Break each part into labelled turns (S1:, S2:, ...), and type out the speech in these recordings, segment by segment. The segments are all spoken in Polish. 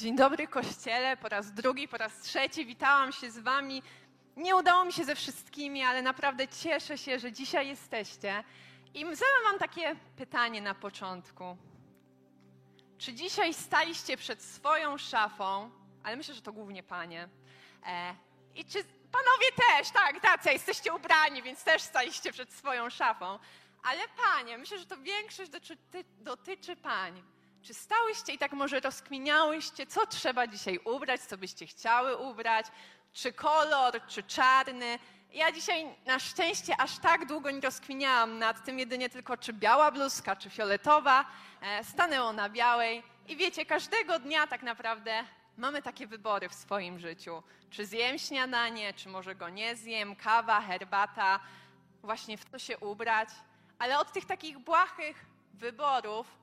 S1: Dzień dobry Kościele, po raz drugi, po raz trzeci witałam się z Wami. Nie udało mi się ze wszystkimi, ale naprawdę cieszę się, że dzisiaj jesteście. I zadam Wam takie pytanie na początku. Czy dzisiaj staliście przed swoją szafą, ale myślę, że to głównie panie, e, i czy panowie też, tak, tacy, jesteście ubrani, więc też staliście przed swoją szafą, ale panie, myślę, że to większość dotyczy, dotyczy pań. Czy stałyście i tak może rozkminiałyście, co trzeba dzisiaj ubrać, co byście chciały ubrać, czy kolor, czy czarny? Ja dzisiaj na szczęście aż tak długo nie rozkminiałam nad tym, jedynie tylko czy biała bluzka, czy fioletowa. E, stanęło na białej i wiecie, każdego dnia tak naprawdę mamy takie wybory w swoim życiu. Czy zjem śniadanie, czy może go nie zjem, kawa, herbata, właśnie w co się ubrać. Ale od tych takich błahych wyborów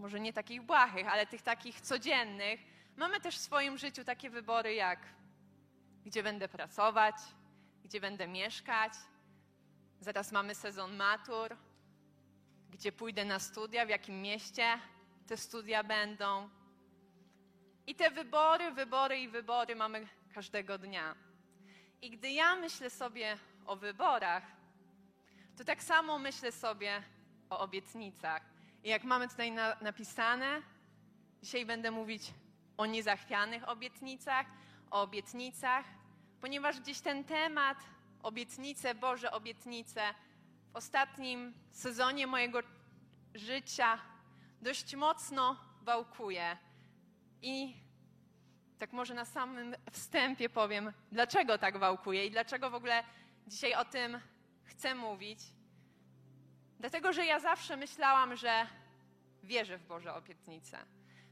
S1: może nie takich błahych, ale tych takich codziennych, mamy też w swoim życiu takie wybory jak gdzie będę pracować, gdzie będę mieszkać. Zaraz mamy sezon matur, gdzie pójdę na studia, w jakim mieście te studia będą. I te wybory, wybory i wybory mamy każdego dnia. I gdy ja myślę sobie o wyborach, to tak samo myślę sobie o obietnicach. I jak mamy tutaj na, napisane, dzisiaj będę mówić o niezachwianych obietnicach, o obietnicach, ponieważ gdzieś ten temat, obietnice, Boże obietnice, w ostatnim sezonie mojego życia dość mocno wałkuje. I tak może na samym wstępie powiem, dlaczego tak wałkuje i dlaczego w ogóle dzisiaj o tym chcę mówić. Dlatego, że ja zawsze myślałam, że wierzę w Boże obietnice.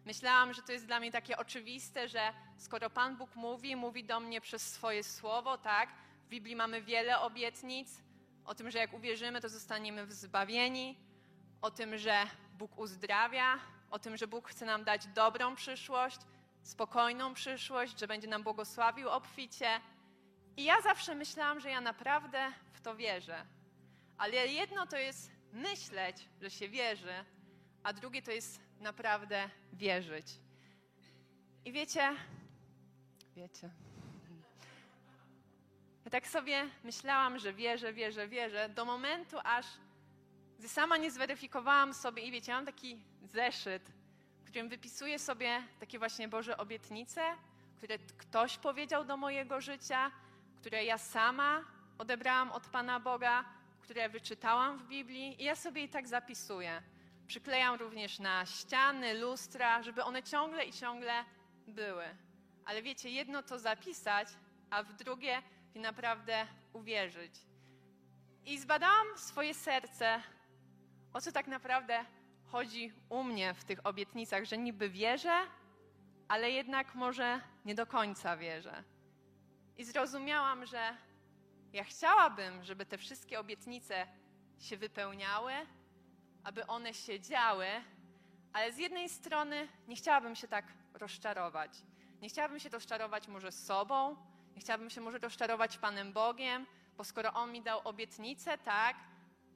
S1: Myślałam, że to jest dla mnie takie oczywiste, że skoro Pan Bóg mówi, mówi do mnie przez swoje słowo, tak? W Biblii mamy wiele obietnic o tym, że jak uwierzymy, to zostaniemy zbawieni, o tym, że Bóg uzdrawia, o tym, że Bóg chce nam dać dobrą przyszłość, spokojną przyszłość, że będzie nam błogosławił obficie. I ja zawsze myślałam, że ja naprawdę w to wierzę. Ale jedno to jest myśleć, że się wierzy, a drugie to jest naprawdę wierzyć. I wiecie, wiecie, ja tak sobie myślałam, że wierzę, wierzę, wierzę, do momentu aż, gdy sama nie zweryfikowałam sobie i wiecie, mam taki zeszyt, w którym wypisuję sobie takie właśnie Boże obietnice, które ktoś powiedział do mojego życia, które ja sama odebrałam od Pana Boga, które wyczytałam w Biblii i ja sobie i tak zapisuję. Przyklejam również na ściany, lustra, żeby one ciągle i ciągle były. Ale wiecie, jedno to zapisać, a w drugie i naprawdę uwierzyć. I zbadałam swoje serce, o co tak naprawdę chodzi u mnie w tych obietnicach, że niby wierzę, ale jednak może nie do końca wierzę. I zrozumiałam, że ja chciałabym, żeby te wszystkie obietnice się wypełniały, aby one się działy, ale z jednej strony nie chciałabym się tak rozczarować. Nie chciałabym się rozczarować może sobą, nie chciałabym się może rozczarować Panem Bogiem, bo skoro On mi dał obietnicę, tak,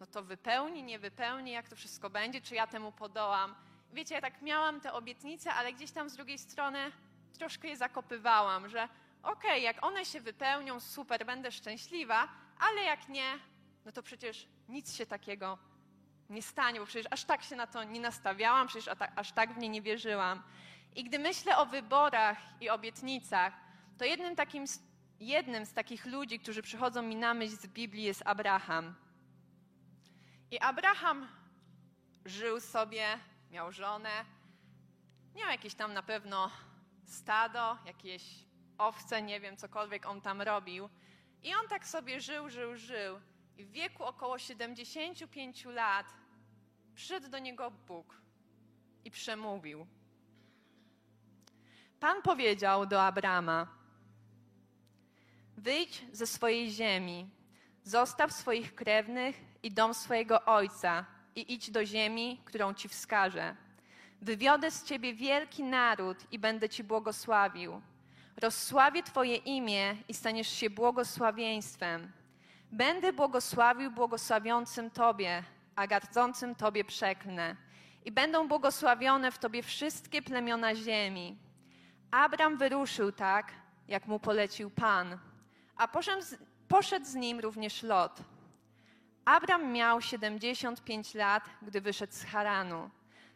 S1: no to wypełni, nie wypełni, jak to wszystko będzie, czy ja temu podołam. Wiecie, ja tak miałam te obietnice, ale gdzieś tam z drugiej strony troszkę je zakopywałam, że okay, jak one się wypełnią, super, będę szczęśliwa, ale jak nie, no to przecież nic się takiego nie stanie, bo przecież aż tak się na to nie nastawiałam, przecież aż tak w nie nie wierzyłam. I gdy myślę o wyborach i obietnicach, to jednym, takim, jednym z takich ludzi, którzy przychodzą mi na myśl z Biblii jest Abraham. I Abraham żył sobie, miał żonę, miał jakieś tam na pewno stado, jakieś owce, nie wiem, cokolwiek on tam robił. I on tak sobie żył, żył, żył. I w wieku około 75 lat przyszedł do niego Bóg i przemówił. Pan powiedział do Abrama: Wyjdź ze swojej ziemi, zostaw swoich krewnych i dom swojego ojca i idź do ziemi, którą ci wskażę. Wywiodę z ciebie wielki naród i będę ci błogosławił. Rozsławię twoje imię i staniesz się błogosławieństwem. Będę błogosławił błogosławiącym tobie, a gardzącym tobie przeklnę. I będą błogosławione w tobie wszystkie plemiona ziemi. Abram wyruszył tak, jak mu polecił Pan, a poszedł z, poszedł z nim również Lot. Abram miał 75 lat, gdy wyszedł z Haranu.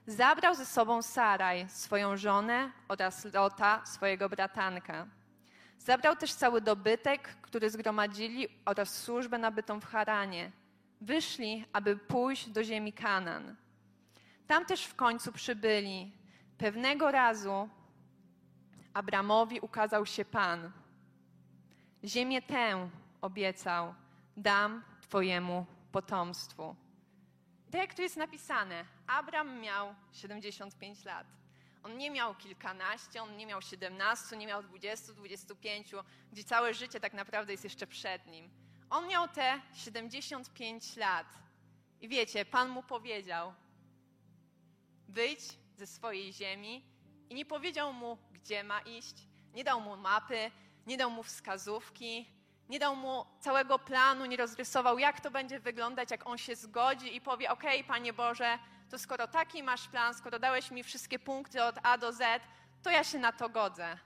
S1: Zabrał ze sobą Saraj, swoją żonę oraz Lota, swojego bratanka. Zabrał też cały dobytek, który zgromadzili oraz służbę nabytą w Haranie. Wyszli, aby pójść do ziemi Kanan. Tam też w końcu przybyli. Pewnego razu Abramowi ukazał się Pan. Ziemię tę obiecał, dam Twojemu potomstwu. Tak jak tu jest napisane, Abram miał 75 lat. On nie miał kilkanaście, on nie miał 17, nie miał 20, 25, gdzie całe życie tak naprawdę jest jeszcze przed nim. On miał te 75 lat. I wiecie, Pan mu powiedział: wyjdź ze swojej ziemi. I nie powiedział mu, gdzie ma iść, nie dał mu mapy, nie dał mu wskazówki, nie dał mu całego planu, nie rozrysował, jak to będzie wyglądać, jak on się zgodzi i powie: OK, Panie Boże, to skoro taki masz plan, skoro dałeś mi wszystkie punkty od A do Z, to ja się na to godzę.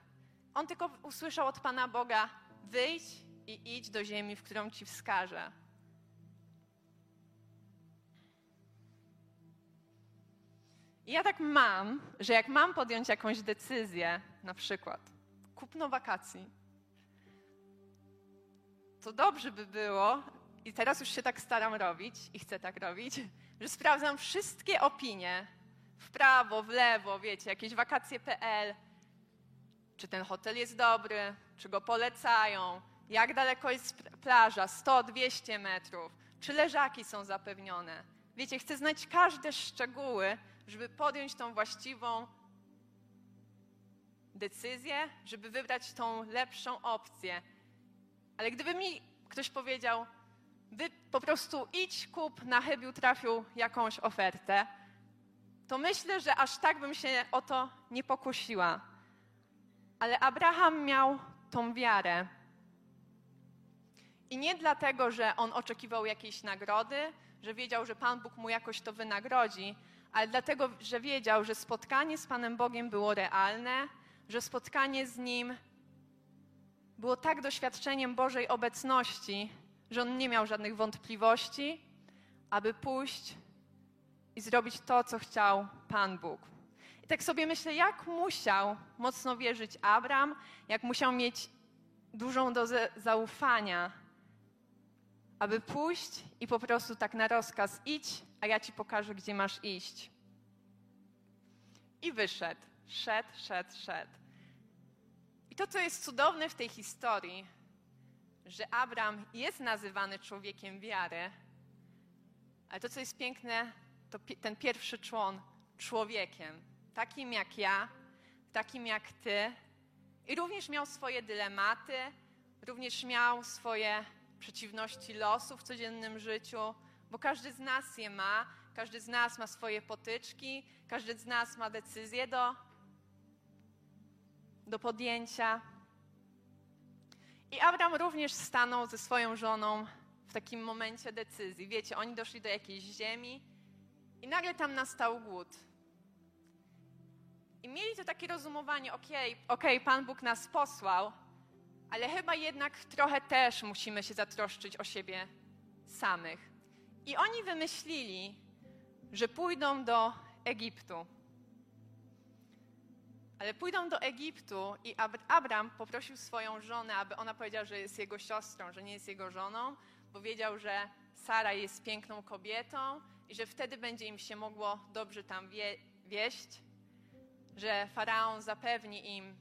S1: On tylko usłyszał od Pana Boga: wyjdź i idź do ziemi, w którą ci wskażę. I ja tak mam, że jak mam podjąć jakąś decyzję, na przykład kupno wakacji, to dobrze by było, i teraz już się tak staram robić i chcę tak robić, że sprawdzam wszystkie opinie w prawo, w lewo, wiecie, jakieś wakacje.pl, czy ten hotel jest dobry, czy go polecają, jak daleko jest plaża, 100, 200 metrów, czy leżaki są zapewnione. Wiecie, chcę znać każde szczegóły, żeby podjąć tą właściwą decyzję, żeby wybrać tą lepszą opcję. Ale gdyby mi ktoś powiedział, wy po prostu idź, kup, na chybił trafił jakąś ofertę, to myślę, że aż tak bym się o to nie pokusiła. Ale Abraham miał tą wiarę. I nie dlatego, że on oczekiwał jakiejś nagrody, że wiedział, że Pan Bóg mu jakoś to wynagrodzi, ale dlatego, że wiedział, że spotkanie z Panem Bogiem było realne, że spotkanie z Nim było tak doświadczeniem Bożej obecności, że on nie miał żadnych wątpliwości, aby pójść i zrobić to, co chciał Pan Bóg. I tak sobie myślę, jak musiał mocno wierzyć Abraham, jak musiał mieć dużą dozę zaufania, aby pójść i po prostu tak na rozkaz idź, a ja ci pokażę, gdzie masz iść. I wyszedł, szedł, szedł, szedł. To, co jest cudowne w tej historii, że Abraham jest nazywany człowiekiem wiary, ale to, co jest piękne, to ten pierwszy człon człowiekiem, takim jak ja, takim jak ty. I również miał swoje dylematy, również miał swoje przeciwności losu w codziennym życiu, bo każdy z nas je ma, każdy z nas ma swoje potyczki, każdy z nas ma decyzje do, do podjęcia. I Abraham również stanął ze swoją żoną w takim momencie decyzji. Wiecie, oni doszli do jakiejś ziemi i nagle tam nastał głód. I mieli to takie rozumowanie, okej, okay, okay, Pan Bóg nas posłał, ale chyba jednak trochę też musimy się zatroszczyć o siebie samych. I oni wymyślili, że pójdą do Egiptu. Ale pójdą do Egiptu i Abram poprosił swoją żonę, aby ona powiedziała, że jest jego siostrą, że nie jest jego żoną, bo wiedział, że Sara jest piękną kobietą i że wtedy będzie im się mogło dobrze tam wie, wieść, że faraon zapewni im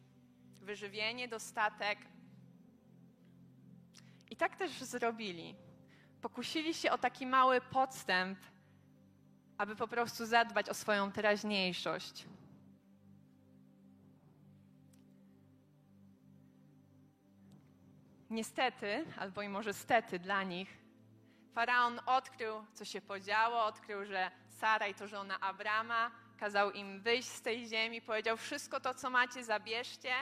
S1: wyżywienie, dostatek. I tak też zrobili. Pokusili się o taki mały podstęp, aby po prostu zadbać o swoją teraźniejszość. Niestety, albo i może stety dla nich, faraon odkrył, co się podziało, odkrył, że Saraj to żona Abrama, kazał im wyjść z tej ziemi, powiedział: Wszystko to, co macie, zabierzcie,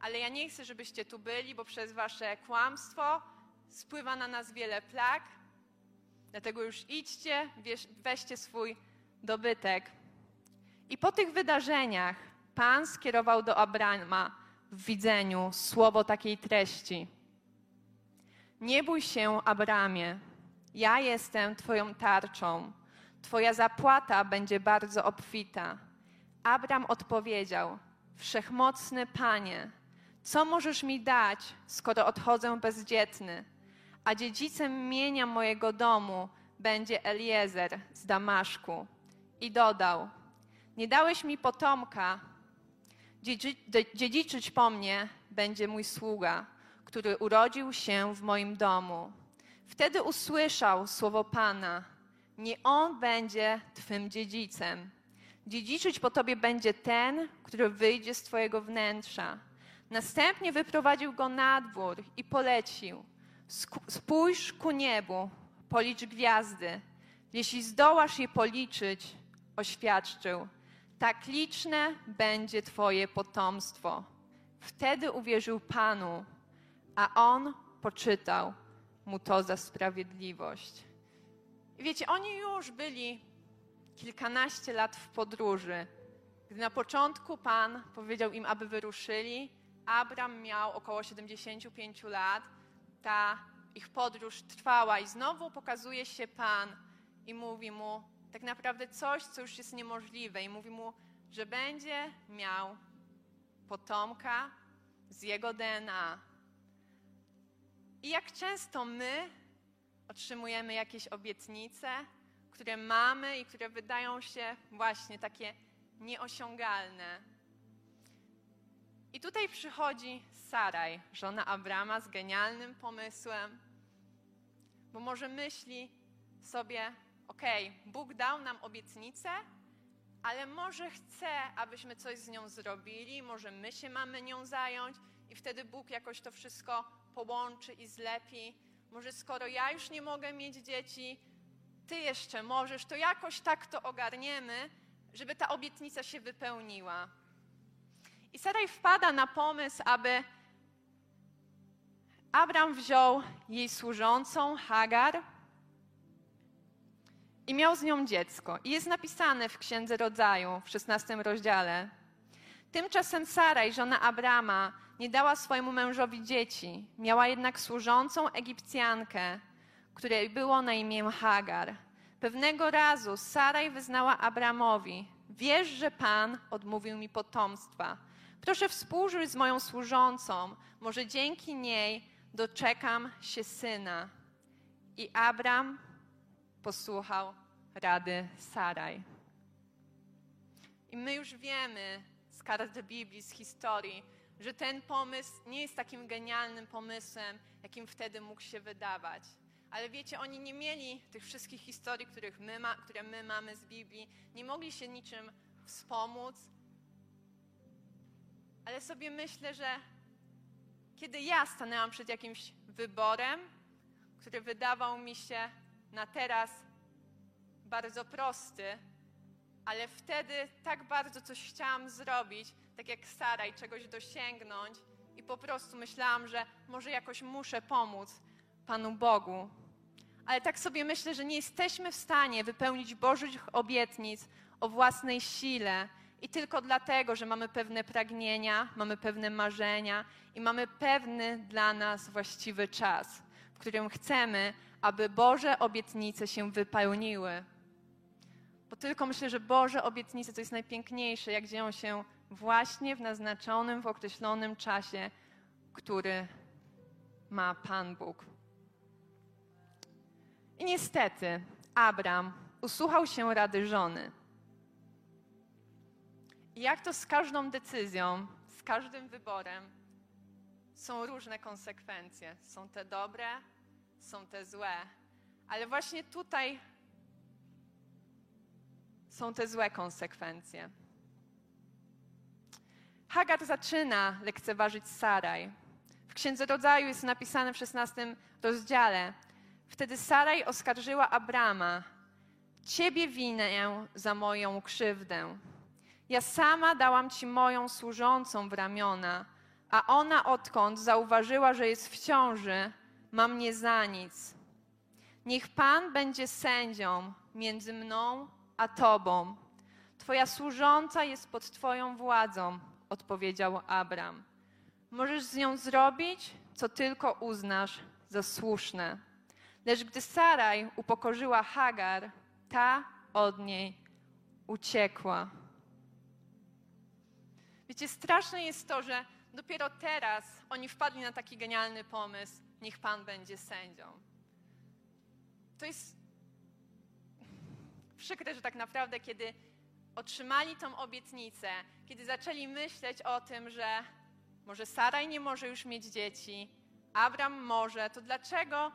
S1: ale ja nie chcę, żebyście tu byli, bo przez wasze kłamstwo spływa na nas wiele plag. Dlatego już idźcie, weźcie swój dobytek. I po tych wydarzeniach Pan skierował do Abrama w widzeniu słowo takiej treści. Nie bój się, Abramie, ja jestem Twoją tarczą. Twoja zapłata będzie bardzo obfita. Abram odpowiedział: Wszechmocny Panie, co możesz mi dać, skoro odchodzę bezdzietny? A dziedzicem mienia mojego domu będzie Eliezer z Damaszku. I dodał: Nie dałeś mi potomka, dziedziczyć po mnie będzie mój sługa, który urodził się w moim domu. Wtedy usłyszał słowo Pana: Nie on będzie twym dziedzicem. Dziedziczyć po tobie będzie ten, który wyjdzie z twojego wnętrza. Następnie wyprowadził go na dwór i polecił: Spójrz ku niebu, policz gwiazdy. Jeśli zdołasz je policzyć, oświadczył, tak liczne będzie Twoje potomstwo. Wtedy uwierzył Panu, a on poczytał mu to za sprawiedliwość. I wiecie, oni już byli kilkanaście lat w podróży. Gdy na początku Pan powiedział im, aby wyruszyli, Abram miał około 75 lat. Ta ich podróż trwała i znowu pokazuje się Pan i mówi mu tak naprawdę coś, co już jest niemożliwe i mówi mu, że będzie miał potomka z jego DNA. I jak często my otrzymujemy jakieś obietnice, które mamy i które wydają się właśnie takie nieosiągalne. I tutaj przychodzi Saraj, żona Abrama, z genialnym pomysłem, bo może myśli sobie, okej, okay, Bóg dał nam obietnicę, ale może chce, abyśmy coś z nią zrobili, może my się mamy nią zająć i wtedy Bóg jakoś to wszystko połączy i zlepi. Może skoro ja już nie mogę mieć dzieci, ty jeszcze możesz, to jakoś tak to ogarniemy, żeby ta obietnica się wypełniła. I Saraj wpada na pomysł, aby Abram wziął jej służącą Hagar i miał z nią dziecko. I jest napisane w Księdze Rodzaju w 16 rozdziale. Tymczasem Saraj, żona Abrama, nie dała swojemu mężowi dzieci. Miała jednak służącą Egipcjankę, której było na imię Hagar. Pewnego razu Saraj wyznała Abramowi: Wiesz, że Pan odmówił mi potomstwa. Proszę współżyć z moją służącą, może dzięki niej doczekam się syna. I Abram posłuchał rady Saraj. I my już wiemy z kart Biblii, z historii, że ten pomysł nie jest takim genialnym pomysłem, jakim wtedy mógł się wydawać. Ale wiecie, oni nie mieli tych wszystkich historii, których my ma, które my mamy z Biblii, nie mogli się niczym wspomóc. Ale sobie myślę, że kiedy ja stanęłam przed jakimś wyborem, który wydawał mi się na teraz bardzo prosty, ale wtedy tak bardzo coś chciałam zrobić, tak jak Sara i czegoś dosięgnąć i po prostu myślałam, że może jakoś muszę pomóc Panu Bogu. Ale tak sobie myślę, że nie jesteśmy w stanie wypełnić Bożych obietnic o własnej sile i tylko dlatego, że mamy pewne pragnienia, mamy pewne marzenia i mamy pewny dla nas właściwy czas, w którym chcemy, aby Boże obietnice się wypełniły. Bo tylko myślę, że Boże obietnice to jest najpiękniejsze, jak dzieją się właśnie w naznaczonym, w określonym czasie, który ma Pan Bóg. I niestety Abram usłuchał się rady żony. I jak to z każdą decyzją, z każdym wyborem, są różne konsekwencje. Są te dobre, są te złe. Ale właśnie tutaj są te złe konsekwencje. Hagar zaczyna lekceważyć Saraj. W Księdze Rodzaju jest napisane w 16 rozdziale. Wtedy Saraj oskarżyła Abrama. Ciebie winę za moją krzywdę. Ja sama dałam ci moją służącą w ramiona, a ona odkąd zauważyła, że jest w ciąży, ma mnie za nic. Niech Pan będzie sędzią między mną a Tobą. Twoja służąca jest pod Twoją władzą, odpowiedział Abram. Możesz z nią zrobić, co tylko uznasz za słuszne. Lecz gdy Saraj upokorzyła Hagar, ta od niej uciekła. Wiecie, straszne jest to, że dopiero teraz oni wpadli na taki genialny pomysł, niech Pan będzie sędzią. To jest przykre, że tak naprawdę, kiedy otrzymali tą obietnicę, kiedy zaczęli myśleć o tym, że może Saraj nie może już mieć dzieci, Abram może, to dlaczego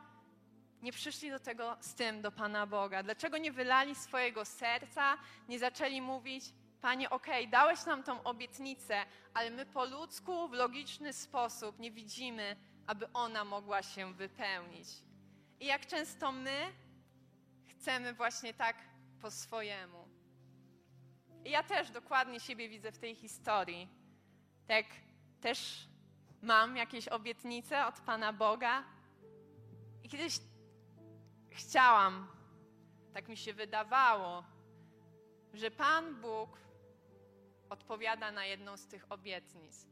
S1: nie przyszli do tego z tym do Pana Boga? Dlaczego nie wylali swojego serca, nie zaczęli mówić, Panie, okej, okay, dałeś nam tą obietnicę, ale my po ludzku, w logiczny sposób nie widzimy, aby ona mogła się wypełnić. I jak często my chcemy właśnie tak po swojemu. I ja też dokładnie siebie widzę w tej historii. Tak, też mam jakieś obietnice od Pana Boga. I kiedyś chciałam, tak mi się wydawało, że Pan Bóg odpowiada na jedną z tych obietnic.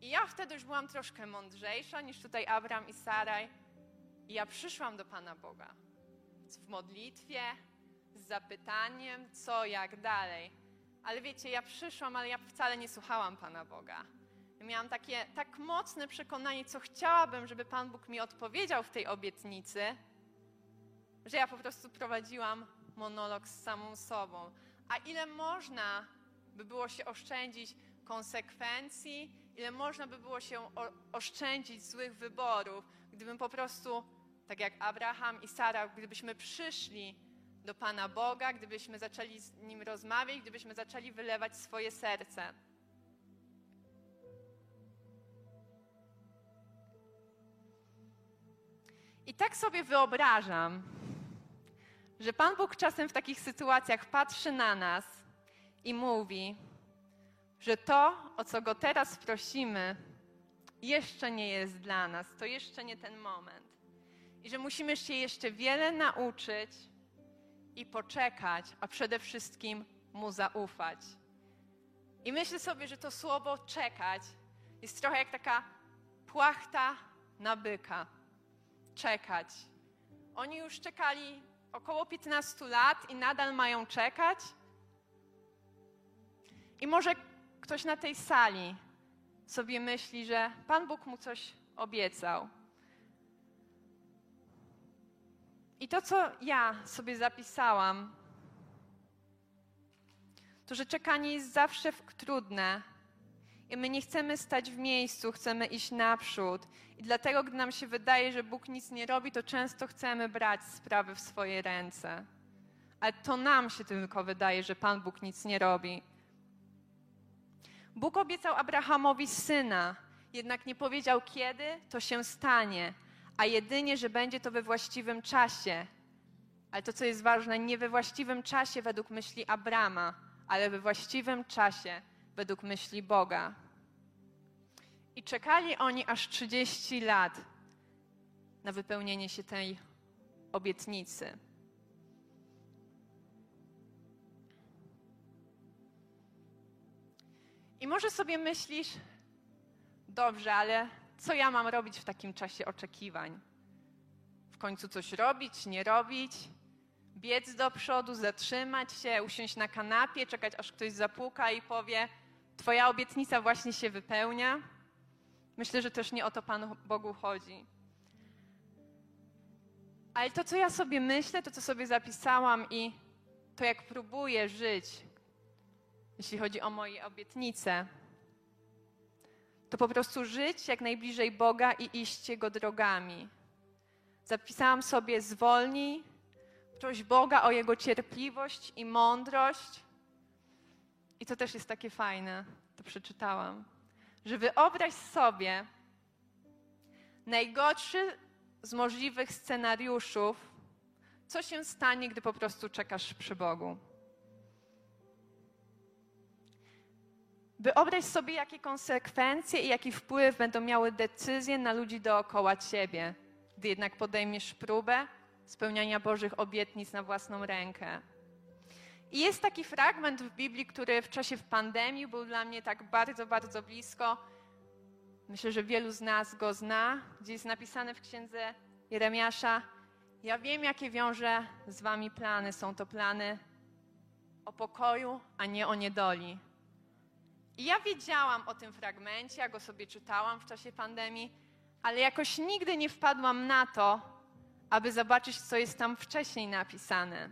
S1: I ja wtedy już byłam troszkę mądrzejsza niż tutaj Abraham i Saraj. I ja przyszłam do Pana Boga w modlitwie, z zapytaniem, co, jak dalej. Ale wiecie, ja przyszłam, ale ja wcale nie słuchałam Pana Boga. Miałam takie tak mocne przekonanie, co chciałabym, żeby Pan Bóg mi odpowiedział w tej obietnicy, że ja po prostu prowadziłam monolog z samą sobą. A ile można by było się oszczędzić konsekwencji, ile można by było się oszczędzić złych wyborów, gdybym po prostu, tak jak Abraham i Sara, gdybyśmy przyszli do Pana Boga, gdybyśmy zaczęli z Nim rozmawiać, gdybyśmy zaczęli wylewać swoje serce. I tak sobie wyobrażam, że Pan Bóg czasem w takich sytuacjach patrzy na nas i mówi, że to, o co Go teraz prosimy, jeszcze nie jest dla nas, to jeszcze nie ten moment. I że musimy się jeszcze wiele nauczyć i poczekać, a przede wszystkim Mu zaufać. I myślę sobie, że to słowo czekać jest trochę jak taka płachta na byka. Czekać. Oni już czekali około 15 lat i nadal mają czekać. I może ktoś na tej sali sobie myśli, że Pan Bóg mu coś obiecał. I to, co ja sobie zapisałam, to, że czekanie jest zawsze trudne i my nie chcemy stać w miejscu, chcemy iść naprzód. I dlatego, gdy nam się wydaje, że Bóg nic nie robi, to często chcemy brać sprawy w swoje ręce. Ale to nam się tylko wydaje, że Pan Bóg nic nie robi. Bóg obiecał Abrahamowi syna, jednak nie powiedział kiedy to się stanie a jedynie, że będzie to we właściwym czasie. Ale to, co jest ważne, nie we właściwym czasie według myśli Abrama, ale we właściwym czasie według myśli Boga. I czekali oni aż 30 lat na wypełnienie się tej obietnicy. I może sobie myślisz, dobrze, ale co ja mam robić w takim czasie oczekiwań? W końcu coś robić, nie robić? Biec do przodu, zatrzymać się, usiąść na kanapie, czekać aż ktoś zapuka i powie: Twoja obietnica właśnie się wypełnia? Myślę, że też nie o to Panu Bogu chodzi. Ale to, co ja sobie myślę, to, co sobie zapisałam i to, jak próbuję żyć, jeśli chodzi o moje obietnice, to po prostu żyć jak najbliżej Boga i iść Jego drogami. Zapisałam sobie zwolnij, proś Boga o Jego cierpliwość i mądrość. I to też jest takie fajne, to przeczytałam, że wyobraź sobie, Najgorszy z możliwych scenariuszów, co się stanie, gdy po prostu czekasz przy Bogu. Wyobraź sobie, jakie konsekwencje i jaki wpływ będą miały decyzje na ludzi dookoła ciebie, gdy jednak podejmiesz próbę spełniania Bożych obietnic na własną rękę. I jest taki fragment w Biblii, który w czasie pandemii był dla mnie tak bardzo, bardzo blisko. Myślę, że wielu z nas go zna, gdzie jest napisane w księdze Jeremiasza: Ja wiem, jakie wiąże z wami plany. Są to plany o pokoju, a nie o niedoli. I ja wiedziałam o tym fragmencie, ja go sobie czytałam w czasie pandemii, ale jakoś nigdy nie wpadłam na to, aby zobaczyć, co jest tam wcześniej napisane.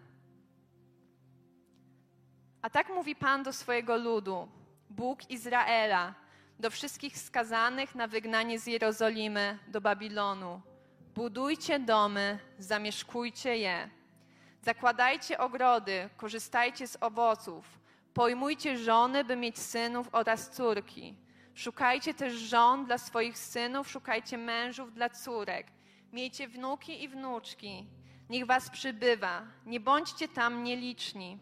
S1: A tak mówi Pan do swojego ludu, Bóg Izraela, do wszystkich skazanych na wygnanie z Jerozolimy do Babilonu. Budujcie domy, zamieszkujcie je. Zakładajcie ogrody, korzystajcie z owoców. Pojmujcie żony, by mieć synów oraz córki. Szukajcie też żon dla swoich synów, szukajcie mężów dla córek. Miejcie wnuki i wnuczki. Niech was przybywa. Nie bądźcie tam nieliczni.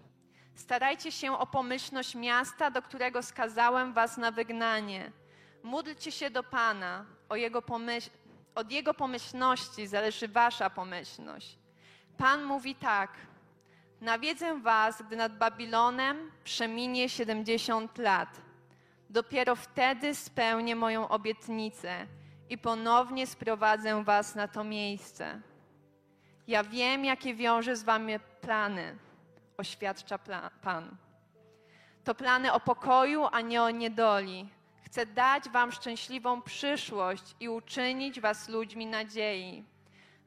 S1: Starajcie się o pomyślność miasta, do którego skazałem was na wygnanie. Módlcie się do Pana. O jego pomyśl... Od Jego pomyślności zależy wasza pomyślność. Pan mówi tak. Nawiedzę was, gdy nad Babilonem przeminie 70 lat. Dopiero wtedy spełnię moją obietnicę i ponownie sprowadzę was na to miejsce. Ja wiem, jakie wiąże z wami plany oświadcza Pan. To plany o pokoju, a nie o niedoli. Chcę dać Wam szczęśliwą przyszłość i uczynić Was ludźmi nadziei.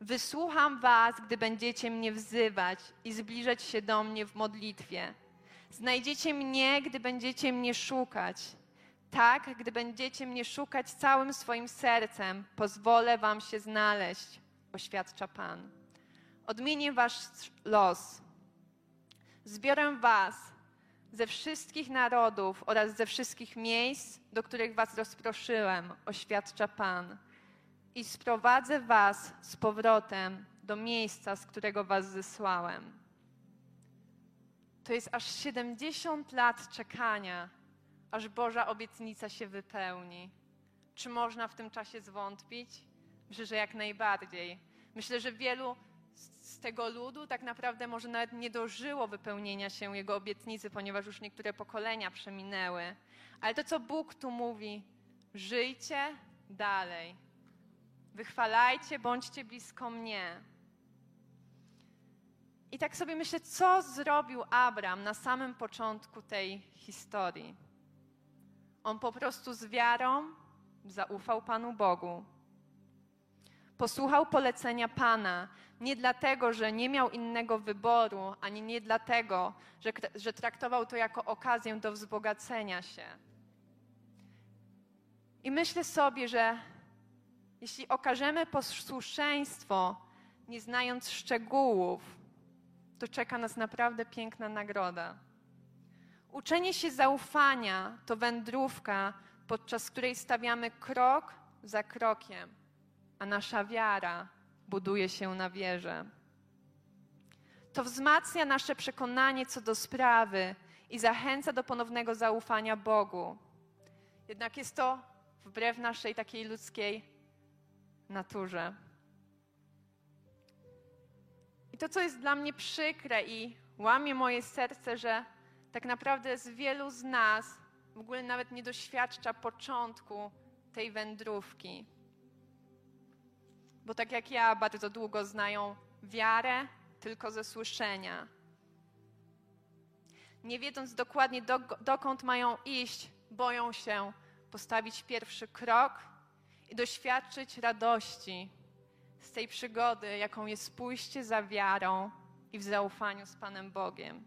S1: Wysłucham Was, gdy będziecie mnie wzywać i zbliżać się do mnie w modlitwie. Znajdziecie mnie, gdy będziecie mnie szukać. Tak, gdy będziecie mnie szukać całym swoim sercem, pozwolę Wam się znaleźć, oświadcza Pan. Odmienię Wasz los Zbiorę was ze wszystkich narodów oraz ze wszystkich miejsc, do których was rozproszyłem, oświadcza Pan, i sprowadzę was z powrotem do miejsca, z którego was zesłałem. To jest aż 70 lat czekania, aż Boża obietnica się wypełni. Czy można w tym czasie zwątpić? Myślę, że jak najbardziej. Myślę, że wielu z tego ludu tak naprawdę może nawet nie dożyło wypełnienia się jego obietnicy, ponieważ już niektóre pokolenia przeminęły. Ale to, co Bóg tu mówi, żyjcie dalej. Wychwalajcie, bądźcie blisko mnie. I tak sobie myślę, co zrobił Abram na samym początku tej historii. On po prostu z wiarą zaufał Panu Bogu. Posłuchał polecenia Pana, nie dlatego, że nie miał innego wyboru, ani nie dlatego, że, że traktował to jako okazję do wzbogacenia się. I myślę sobie, że jeśli okażemy posłuszeństwo, nie znając szczegółów, to czeka nas naprawdę piękna nagroda. Uczenie się zaufania to wędrówka, podczas której stawiamy krok za krokiem, a nasza wiara buduje się na wierze. To wzmacnia nasze przekonanie co do sprawy i zachęca do ponownego zaufania Bogu. Jednak jest to wbrew naszej takiej ludzkiej naturze. I to, co jest dla mnie przykre i łamie moje serce, że tak naprawdę z wielu z nas w ogóle nawet nie doświadcza początku tej wędrówki bo tak jak ja bardzo długo znają wiarę tylko ze słyszenia. Nie wiedząc dokładnie do, dokąd mają iść, boją się postawić pierwszy krok i doświadczyć radości z tej przygody, jaką jest pójście za wiarą i w zaufaniu z Panem Bogiem.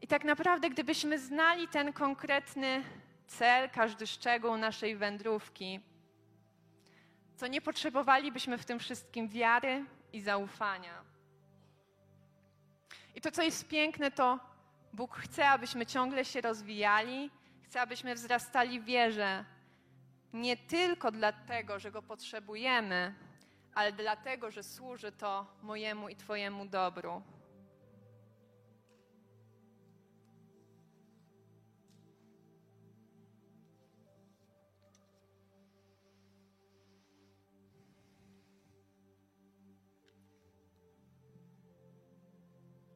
S1: I tak naprawdę, gdybyśmy znali ten konkretny cel, każdy szczegół naszej wędrówki, co nie potrzebowalibyśmy w tym wszystkim wiary i zaufania. I to, co jest piękne, to Bóg chce, abyśmy ciągle się rozwijali, chce, abyśmy wzrastali w wierze, Nie tylko dlatego, że go potrzebujemy, ale dlatego, że służy to mojemu i Twojemu dobru.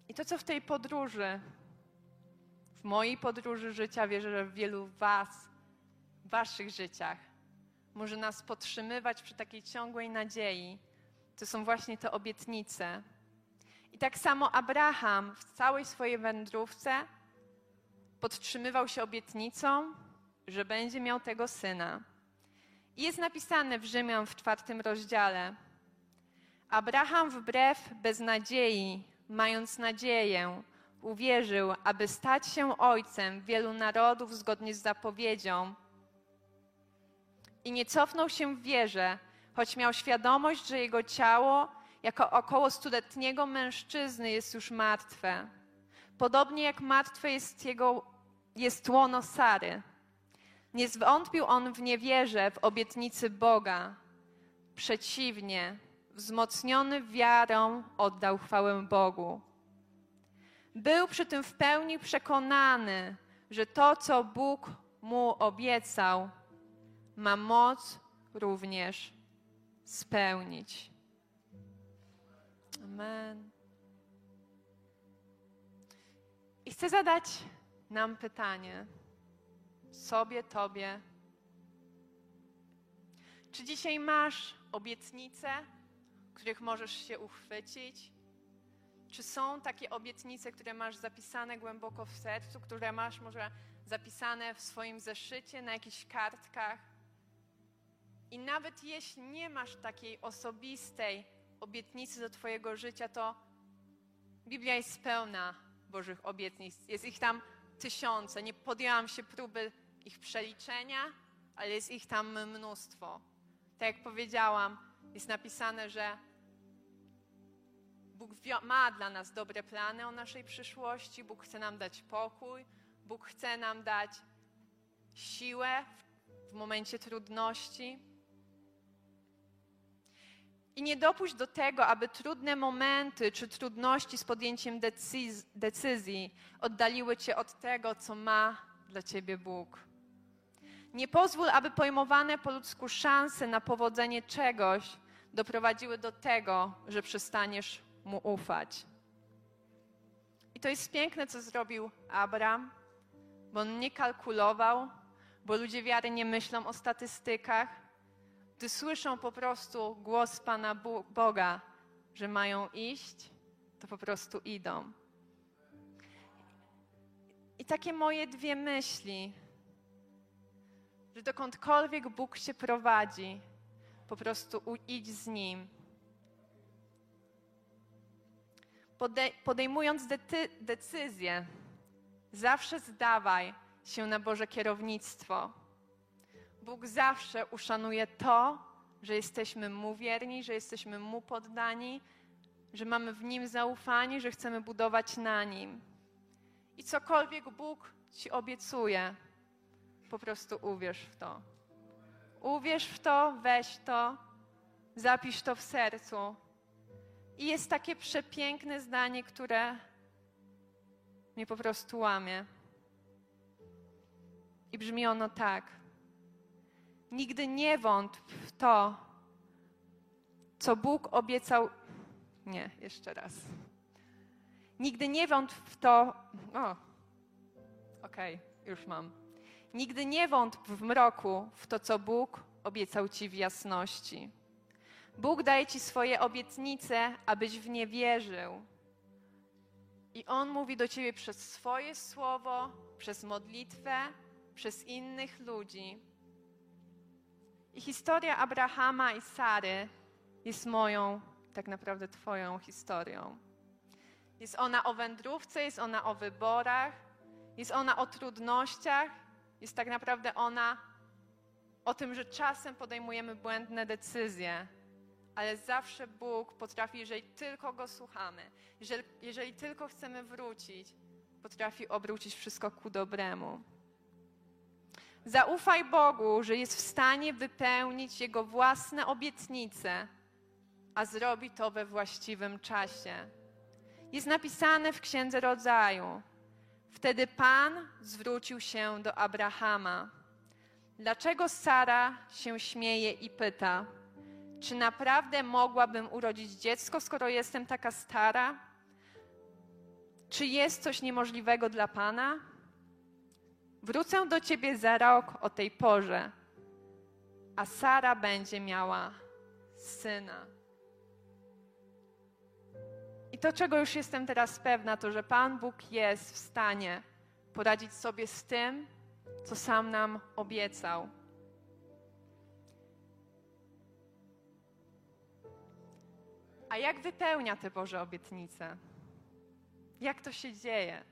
S1: I to, co w tej podróży, w mojej podróży życia, wierzę, że w wielu Was, w Waszych życiach, może nas podtrzymywać przy takiej ciągłej nadziei, to są właśnie te obietnice. I tak samo Abraham w całej swojej wędrówce podtrzymywał się obietnicą, że będzie miał tego syna. I jest napisane w Rzymian w czwartym rozdziale. Abraham wbrew beznadziei mając nadzieję, uwierzył, aby stać się ojcem wielu narodów zgodnie z zapowiedzią. I nie cofnął się w wierze, choć miał świadomość, że jego ciało, jako około stuletniego mężczyzny, jest już martwe. Podobnie jak martwe jest jego jest łono Sary. Nie zwątpił on w niewierze, w obietnicy Boga. Przeciwnie, wzmocniony wiarą, oddał chwałę Bogu. Był przy tym w pełni przekonany, że to, co Bóg mu obiecał, ma moc również spełnić. Amen. I chcę zadać nam pytanie, sobie, Tobie. Czy dzisiaj masz obietnicę, których możesz się uchwycić? Czy są takie obietnice, które masz zapisane głęboko w sercu, które masz może zapisane w swoim zeszycie, na jakichś kartkach? I nawet jeśli nie masz takiej osobistej obietnicy do Twojego życia, to Biblia jest pełna Bożych obietnic. Jest ich tam tysiące. Nie podjęłam się próby ich przeliczenia, ale jest ich tam mnóstwo. Tak jak powiedziałam, jest napisane, że Bóg ma dla nas dobre plany o naszej przyszłości, Bóg chce nam dać pokój, Bóg chce nam dać siłę w, momencie trudności. I nie dopuść do tego, aby trudne momenty czy trudności z podjęciem decyzji, decyzji oddaliły cię od tego, co ma dla ciebie Bóg. Nie pozwól, aby pojmowane po ludzku szanse na powodzenie czegoś doprowadziły do tego, że przestaniesz mu ufać. I to jest piękne, co zrobił Abraham, bo on nie kalkulował, bo ludzie wiary nie myślą o statystykach, gdy słyszą po prostu głos Pana Boga, że mają iść, to po prostu idą. I takie moje dwie myśli, że dokądkolwiek Bóg cię prowadzi, po prostu idź z Nim podejmując decyzję, zawsze zdawaj się na Boże kierownictwo. Bóg zawsze uszanuje to, że jesteśmy Mu wierni, że jesteśmy Mu poddani, że mamy w Nim zaufanie, że chcemy budować na Nim. I cokolwiek Bóg Ci obiecuje, po prostu uwierz w to. Uwierz w to, weź to, zapisz to w sercu i jest takie przepiękne zdanie, które mnie po prostu łamie. I brzmi ono tak. Nigdy nie wątp w to, co Bóg obiecał. Nie, jeszcze raz. Nigdy nie wątp w to. O, okej, okay, już mam. Nigdy nie wątp w mroku w to, co Bóg obiecał ci w jasności. Bóg daje ci swoje obietnice, abyś w nie wierzył. I On mówi do ciebie przez swoje słowo, przez modlitwę, przez innych ludzi. I historia Abrahama i Sary jest moją, tak naprawdę Twoją historią. Jest ona o wędrówce, jest ona o wyborach, jest ona o trudnościach, jest tak naprawdę ona o tym, że czasem podejmujemy błędne decyzje ale zawsze Bóg potrafi, jeżeli tylko Go słuchamy, jeżeli, jeżeli tylko chcemy wrócić, potrafi obrócić wszystko ku dobremu. Zaufaj Bogu, że jest w stanie wypełnić Jego własne obietnice, a zrobi to we właściwym czasie. Jest napisane w Księdze Rodzaju. Wtedy Pan zwrócił się do Abrahama. Dlaczego Sara się śmieje i pyta, czy naprawdę mogłabym urodzić dziecko, skoro jestem taka stara? Czy jest coś niemożliwego dla Pana? Wrócę do ciebie za rok o tej porze, a Sara będzie miała syna. I to, czego już jestem teraz pewna, to że Pan Bóg jest w stanie poradzić sobie z tym, co sam nam obiecał. A jak wypełnia te Boże obietnice? Jak to się dzieje?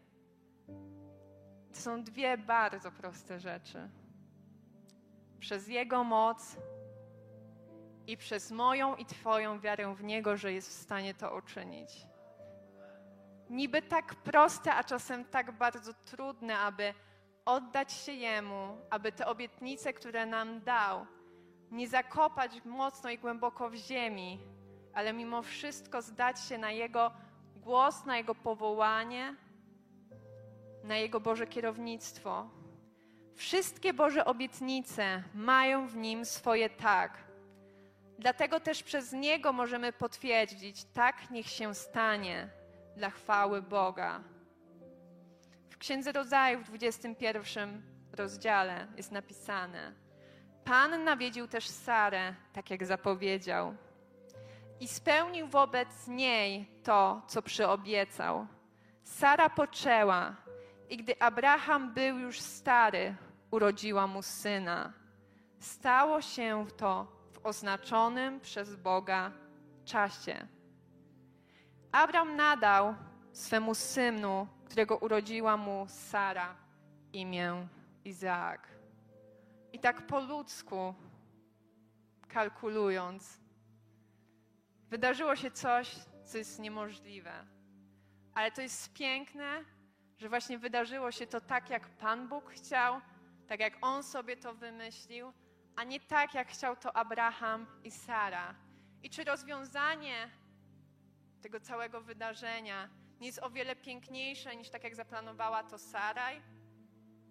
S1: To są dwie bardzo proste rzeczy. Przez Jego moc i przez moją i Twoją wiarę w Niego, że jest w stanie to uczynić. Niby tak proste, a czasem tak bardzo trudne, aby oddać się Jemu, aby te obietnice, które nam dał, nie zakopać mocno i głęboko w ziemi, ale mimo wszystko zdać się na Jego głos, na Jego powołanie, na Jego Boże kierownictwo. Wszystkie Boże obietnice mają w Nim swoje tak. Dlatego też przez Niego możemy potwierdzić, tak niech się stanie dla chwały Boga. W Księdze Rodzaju w 21 rozdziale jest napisane: Pan nawiedził też Sarę, tak jak zapowiedział, i spełnił wobec niej to, co przyobiecał. Sara poczęła, i gdy Abraham był już stary, urodziła mu syna. Stało się to w oznaczonym przez Boga czasie. Abraham nadał swemu synu którego urodziła mu Sara imię Izaak. I tak po ludzku, kalkulując, wydarzyło się coś, co jest niemożliwe. Ale to jest piękne, że właśnie wydarzyło się to tak, jak Pan Bóg chciał, tak jak On sobie to wymyślił, a nie tak, jak chciał to Abraham i Sara. I czy rozwiązanie tego całego wydarzenia nie jest o wiele piękniejsze niż tak jak zaplanowała to Saraj,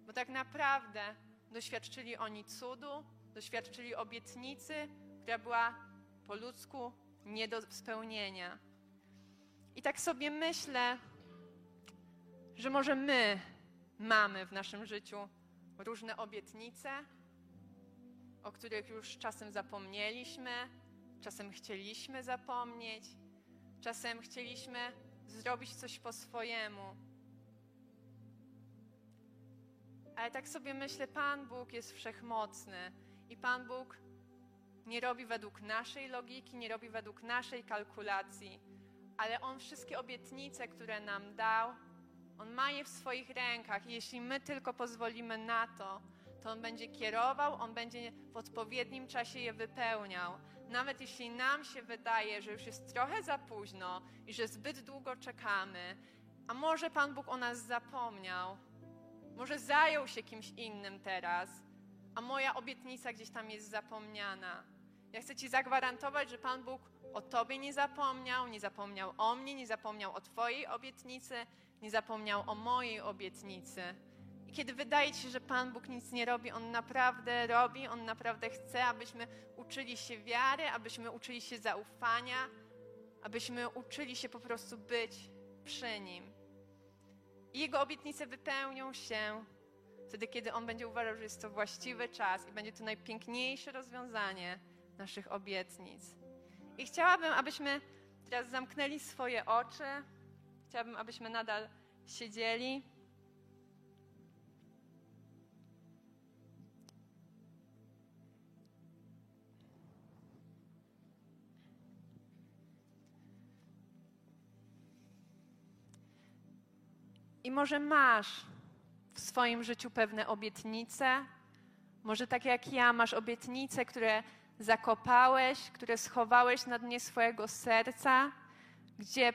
S1: bo tak naprawdę doświadczyli oni cudu, doświadczyli obietnicy, która była po ludzku nie do spełnienia. I tak sobie myślę, że może my mamy w naszym życiu różne obietnice, o których już czasem zapomnieliśmy, czasem chcieliśmy zapomnieć, czasem chcieliśmy zrobić coś po swojemu. Ale tak sobie myślę, Pan Bóg jest wszechmocny i Pan Bóg nie robi według naszej logiki, nie robi według naszej kalkulacji, ale On wszystkie obietnice, które nam dał, On ma je w swoich rękach i jeśli my tylko pozwolimy na to, to On będzie kierował, On będzie w odpowiednim czasie je wypełniał nawet jeśli nam się wydaje, że już jest trochę za późno i że zbyt długo czekamy, a może Pan Bóg o nas zapomniał, może zajął się kimś innym teraz, a moja obietnica gdzieś tam jest zapomniana. Ja chcę Ci zagwarantować, że Pan Bóg o Tobie nie zapomniał, nie zapomniał o mnie, nie zapomniał o Twojej obietnicy, nie zapomniał o mojej obietnicy. I kiedy wydaje ci się, że Pan Bóg nic nie robi, On naprawdę robi, On naprawdę chce, abyśmy uczyli się wiary, abyśmy uczyli się zaufania, abyśmy uczyli się po prostu być przy Nim. I Jego obietnice wypełnią się wtedy, kiedy On będzie uważał, że jest to właściwy czas i będzie to najpiękniejsze rozwiązanie naszych obietnic. I chciałabym, abyśmy teraz zamknęli swoje oczy. Chciałabym, abyśmy nadal siedzieli. I może masz w swoim życiu pewne obietnice, może tak jak ja, masz obietnice, które zakopałeś, które schowałeś na dnie swojego serca, gdzie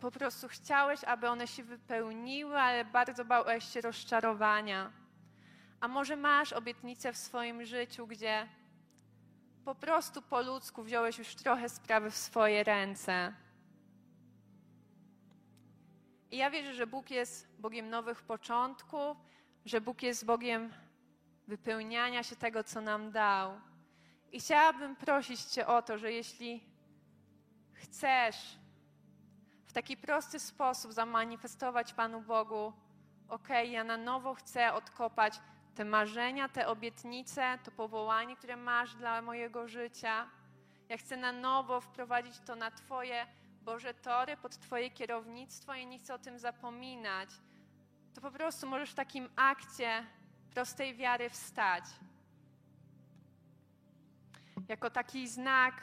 S1: po prostu chciałeś, aby one się wypełniły, ale bardzo bałeś się rozczarowania. A może masz obietnicę w swoim życiu, gdzie po prostu po ludzku wziąłeś już trochę sprawy w swoje ręce. I ja wierzę, że Bóg jest Bogiem nowych początków, że Bóg jest Bogiem wypełniania się tego, co nam dał. I chciałabym prosić Cię o to, że jeśli chcesz w taki prosty sposób zamanifestować Panu Bogu, ok, ja na nowo chcę odkopać te marzenia, te obietnice, to powołanie, które masz dla mojego życia. Ja chcę na nowo wprowadzić to na Twoje Boże tory, pod Twoje kierownictwo i nie chcę o tym zapominać. To po prostu możesz w takim akcie prostej wiary wstać. Jako taki znak,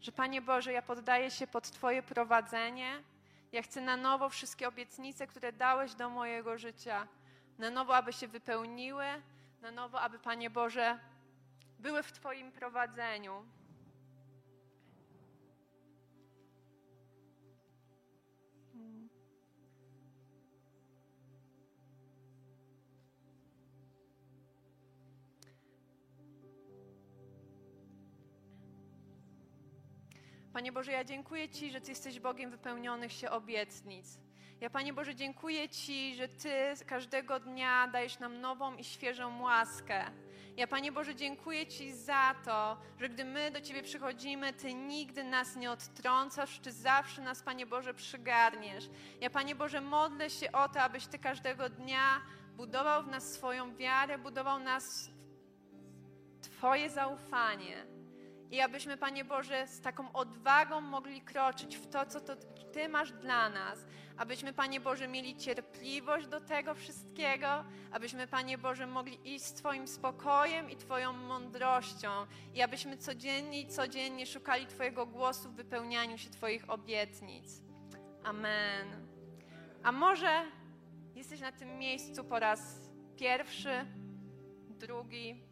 S1: że Panie Boże, ja poddaję się pod Twoje prowadzenie. Ja chcę na nowo wszystkie obietnice, które dałeś do mojego życia, na nowo, aby się wypełniły, na nowo, aby Panie Boże były w Twoim prowadzeniu. Panie Boże, ja dziękuję Ci, że Ty jesteś Bogiem wypełnionych się obietnic. Ja, Panie Boże, dziękuję Ci, że Ty każdego dnia dajesz nam nową i świeżą łaskę. Ja, Panie Boże, dziękuję Ci za to, że gdy my do Ciebie przychodzimy, Ty nigdy nas nie odtrącasz, Ty zawsze nas, Panie Boże, przygarniesz. Ja, Panie Boże, modlę się o to, abyś Ty każdego dnia budował w nas swoją wiarę, budował nas Twoje zaufanie. I abyśmy, Panie Boże, z taką odwagą mogli kroczyć w to, co to Ty masz dla nas. Abyśmy, Panie Boże, mieli cierpliwość do tego wszystkiego. Abyśmy, Panie Boże, mogli iść z Twoim spokojem i Twoją mądrością. I abyśmy codziennie i codziennie szukali Twojego głosu w wypełnianiu się Twoich obietnic. Amen. A może jesteś na tym miejscu po raz pierwszy, drugi,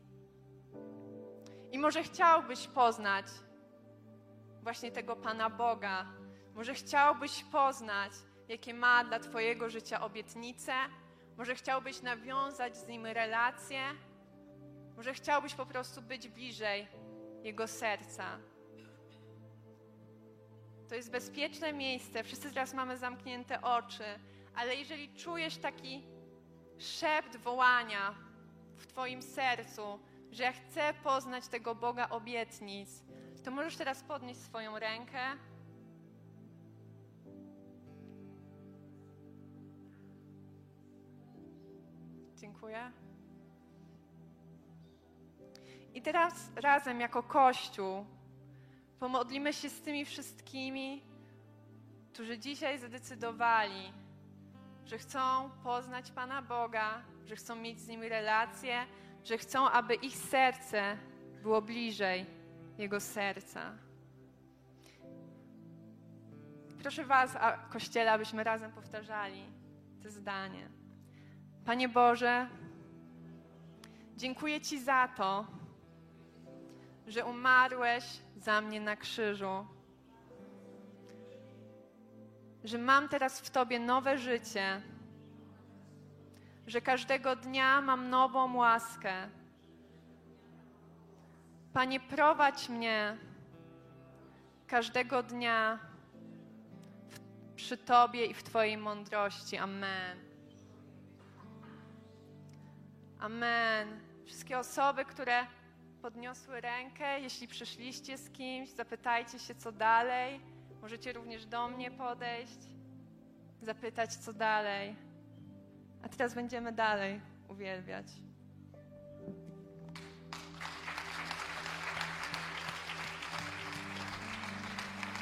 S1: i może chciałbyś poznać właśnie tego Pana Boga. Może chciałbyś poznać, jakie ma dla Twojego życia obietnice. Może chciałbyś nawiązać z Nim relacje. Może chciałbyś po prostu być bliżej Jego serca. To jest bezpieczne miejsce. Wszyscy teraz mamy zamknięte oczy, ale jeżeli czujesz taki szept wołania w Twoim sercu, że ja chcę poznać tego Boga obietnic, to możesz teraz podnieść swoją rękę. Dziękuję. I teraz razem jako Kościół pomodlimy się z tymi wszystkimi, którzy dzisiaj zadecydowali, że chcą poznać Pana Boga, że chcą mieć z Nim relacje, że chcą, aby ich serce było bliżej Jego serca. Proszę Was, a Kościele, abyśmy razem powtarzali to zdanie. Panie Boże, dziękuję Ci za to, że umarłeś za mnie na krzyżu. Że mam teraz w Tobie nowe życie że każdego dnia mam nową łaskę. Panie, prowadź mnie każdego dnia w, przy Tobie i w Twojej mądrości. Amen. Amen. Wszystkie osoby, które podniosły rękę, jeśli przyszliście z kimś, zapytajcie się, co dalej. Możecie również do mnie podejść, zapytać, co dalej. A teraz będziemy dalej uwielbiać.